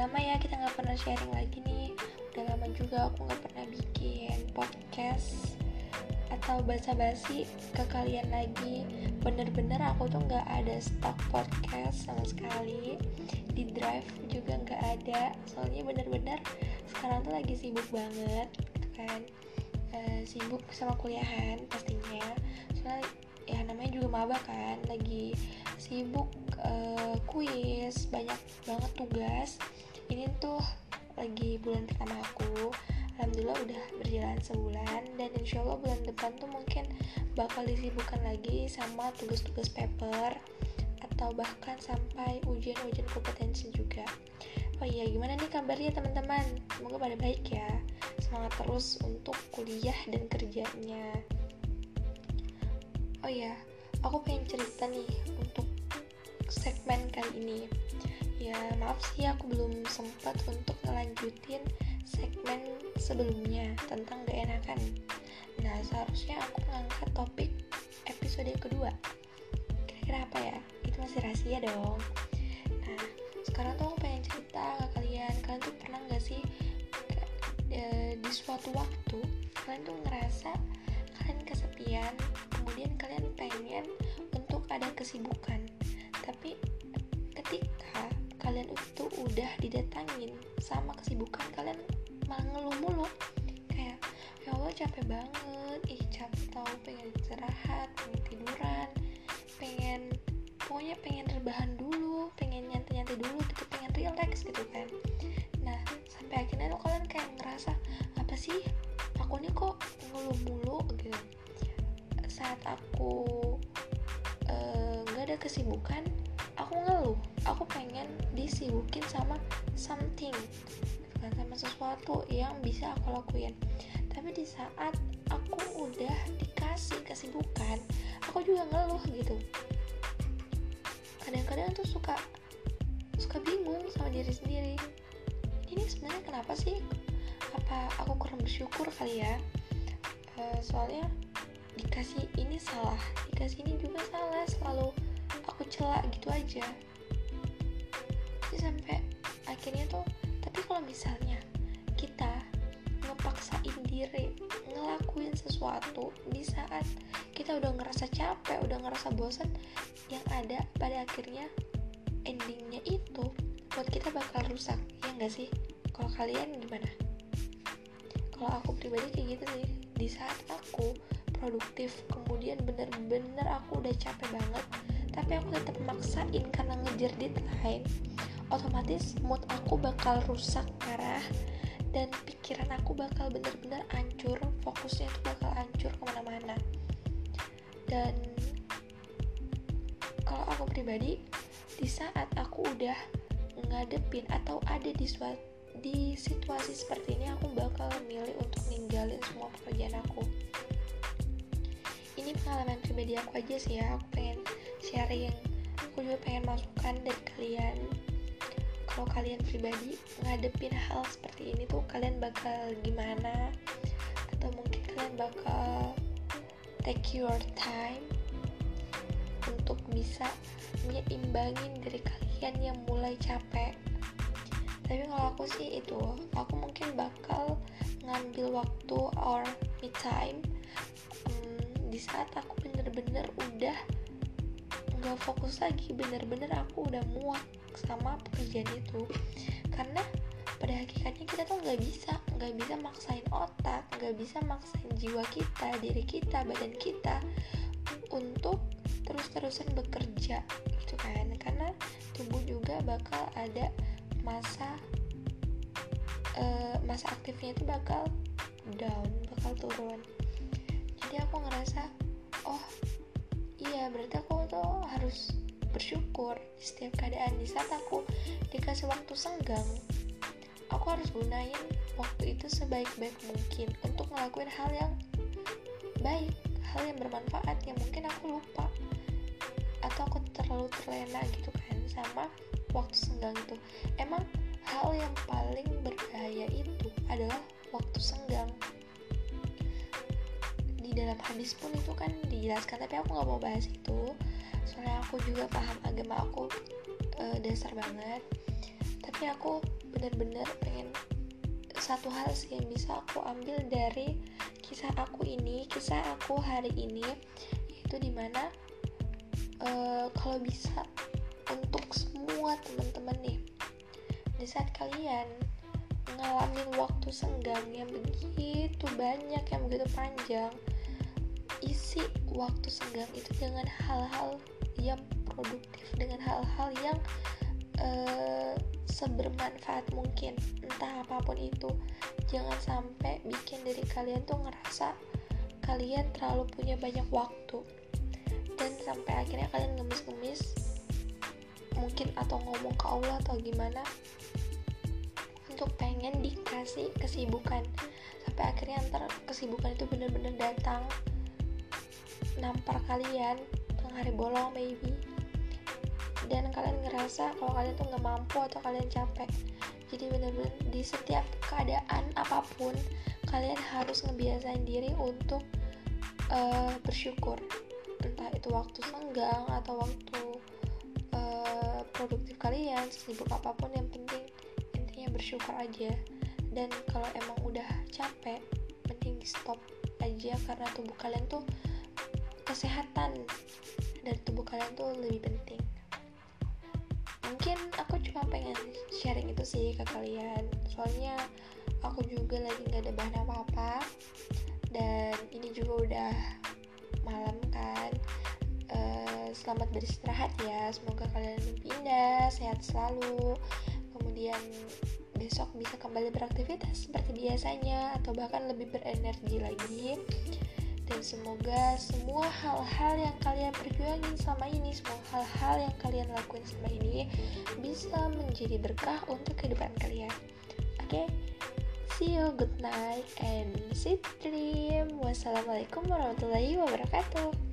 lama ya kita nggak pernah sharing lagi nih. Udah lama juga aku nggak pernah bikin podcast atau basa-basi ke kalian lagi. Bener-bener aku tuh nggak ada stok podcast sama sekali. Di drive juga nggak ada. Soalnya bener-bener sekarang tuh lagi sibuk banget gitu kan. E, sibuk sama kuliahan pastinya. Soalnya ya namanya juga maba kan lagi sibuk uh, kuis banyak banget tugas ini tuh lagi bulan pertama aku. Alhamdulillah udah berjalan sebulan dan insya Allah bulan depan tuh mungkin bakal disibukkan lagi sama tugas-tugas paper atau bahkan sampai ujian-ujian kompetensi juga. Oh iya gimana nih kabarnya teman-teman? Semoga pada baik ya. Semangat terus untuk kuliah dan kerjanya. Oh ya aku pengen cerita nih untuk segmen kali ini ya maaf sih aku belum sempat untuk ngelanjutin segmen sebelumnya tentang gak enakan nah seharusnya aku ngangkat topik episode kedua. Kira-kira apa ya? Itu masih rahasia dong. Nah sekarang tuh aku pengen cerita ke kalian. Kalian tuh pernah gak sih e, di suatu waktu kalian tuh ngerasa kalian kesepian kemudian kalian pengen untuk ada kesibukan. Tapi ketika kalian itu udah didatangin sama kesibukan kalian malah ngeluh mulu. Kayak ya Allah capek banget. Ih capek tau pengen istirahat pengen tiduran pengen pokoknya pengen rebahan dulu pengen nyantai-nyantai dulu gitu pengen relax gitu kan. Nah sampai akhirnya tuh kalian kayak ngerasa apa sih? Aku nih kok ngeluh mulu gitu. Saat aku nggak uh, ada kesibukan pengen disibukin sama something bukan sama sesuatu yang bisa aku lakuin. Tapi di saat aku udah dikasih kesibukan aku juga ngeluh gitu. Kadang-kadang tuh suka suka bingung sama diri sendiri. Ini sebenarnya kenapa sih? Apa aku kurang bersyukur kali ya? Uh, soalnya dikasih ini salah dikasih ini juga salah selalu aku celak gitu aja sampai akhirnya tuh tapi kalau misalnya kita ngepaksain diri ngelakuin sesuatu di saat kita udah ngerasa capek udah ngerasa bosan yang ada pada akhirnya endingnya itu buat kita bakal rusak. Ya enggak sih? Kalau kalian gimana? Kalau aku pribadi kayak gitu sih. Di saat aku produktif kemudian bener-bener aku udah capek banget tapi aku tetap maksain karena ngejar deadline otomatis mood aku bakal rusak parah dan pikiran aku bakal bener-bener hancur fokusnya itu bakal hancur ke mana-mana. Dan kalau aku pribadi di saat aku udah ngadepin atau ada di suatu di situasi seperti ini aku bakal milih untuk ninggalin semua pekerjaan aku. Ini pengalaman pribadi aku aja sih ya aku pengen sharing. Aku juga pengen masukan dari kalian kalau kalian pribadi ngadepin hal seperti ini tuh kalian bakal gimana? Atau mungkin kalian bakal take your time untuk bisa menyeimbangin dari kalian yang mulai capek. Tapi kalau aku sih itu aku mungkin bakal ngambil waktu or me time um, di saat aku bener-bener udah nggak fokus lagi bener-bener aku udah muak sama pekerjaan itu. Karena pada hakikatnya kita tuh nggak bisa nggak bisa maksain otak nggak bisa maksain jiwa kita diri kita badan kita untuk terus-terusan bekerja gitu kan. Karena tubuh juga bakal ada masa uh, masa aktifnya itu bakal down bakal turun. Jadi aku ngerasa oh iya berarti aku tuh harus bersyukur. Di setiap keadaan di saat aku dikasih waktu senggang aku harus gunain waktu itu sebaik-baik mungkin untuk ngelakuin hal yang baik hal yang bermanfaat yang mungkin aku lupa atau aku terlalu terlena gitu kan sama waktu senggang itu. Emang hal yang paling berbahaya itu adalah waktu senggang. Di dalam hadis pun itu kan dijelaskan tapi aku nggak mau bahas itu soalnya aku juga paham agama aku e, dasar banget. Tapi aku bener-bener pengen satu hal sih yang bisa aku ambil dari kisah aku ini kisah aku hari ini yaitu di mana uh, kalau bisa untuk semua teman-teman nih di saat kalian ngalamin waktu senggang yang begitu banyak yang begitu panjang isi waktu senggang itu dengan hal-hal yang produktif dengan hal-hal yang uh, sebermanfaat mungkin. Entah apa pun itu jangan sampai bikin diri kalian tuh ngerasa kalian terlalu punya banyak waktu. Dan sampai akhirnya kalian ngemis-ngemis mungkin atau ngomong ke Allah atau gimana untuk pengen dikasih kesibukan. Sampai akhirnya antar kesibukan itu bener-bener datang nampar kalian tengah hari bolong maybe dan kalian ngerasa kalau kalian tuh nggak mampu atau kalian capek. Jadi bener-bener di setiap keadaan apa pun kalian harus ngebiasain diri untuk uh, bersyukur. Entah itu waktu senggang atau waktu uh, produktif kalian sibuk apa pun yang penting intinya bersyukur aja. Dan kalau emang udah capek mending di stop aja karena tubuh kalian tuh kesehatan dari tubuh kalian tuh lebih penting. Mungkin aku cuma pengen sharing itu sih ke kalian. Soalnya aku juga lagi nggak ada bahan apa-apa dan ini juga udah malam kan. Uh, selamat beristirahat ya. Semoga kalian pindah sehat selalu. Kemudian besok bisa kembali beraktivitas seperti biasanya atau bahkan lebih berenergi lagi dan semoga semua hal-hal yang kalian perjuangin sama ini semua hal-hal yang kalian lakuin sama ini bisa menjadi berkah untuk kehidupan kalian. Oke? Okay? see you good night and sweet dream. Wassalamualaikum warahmatullahi wabarakatuh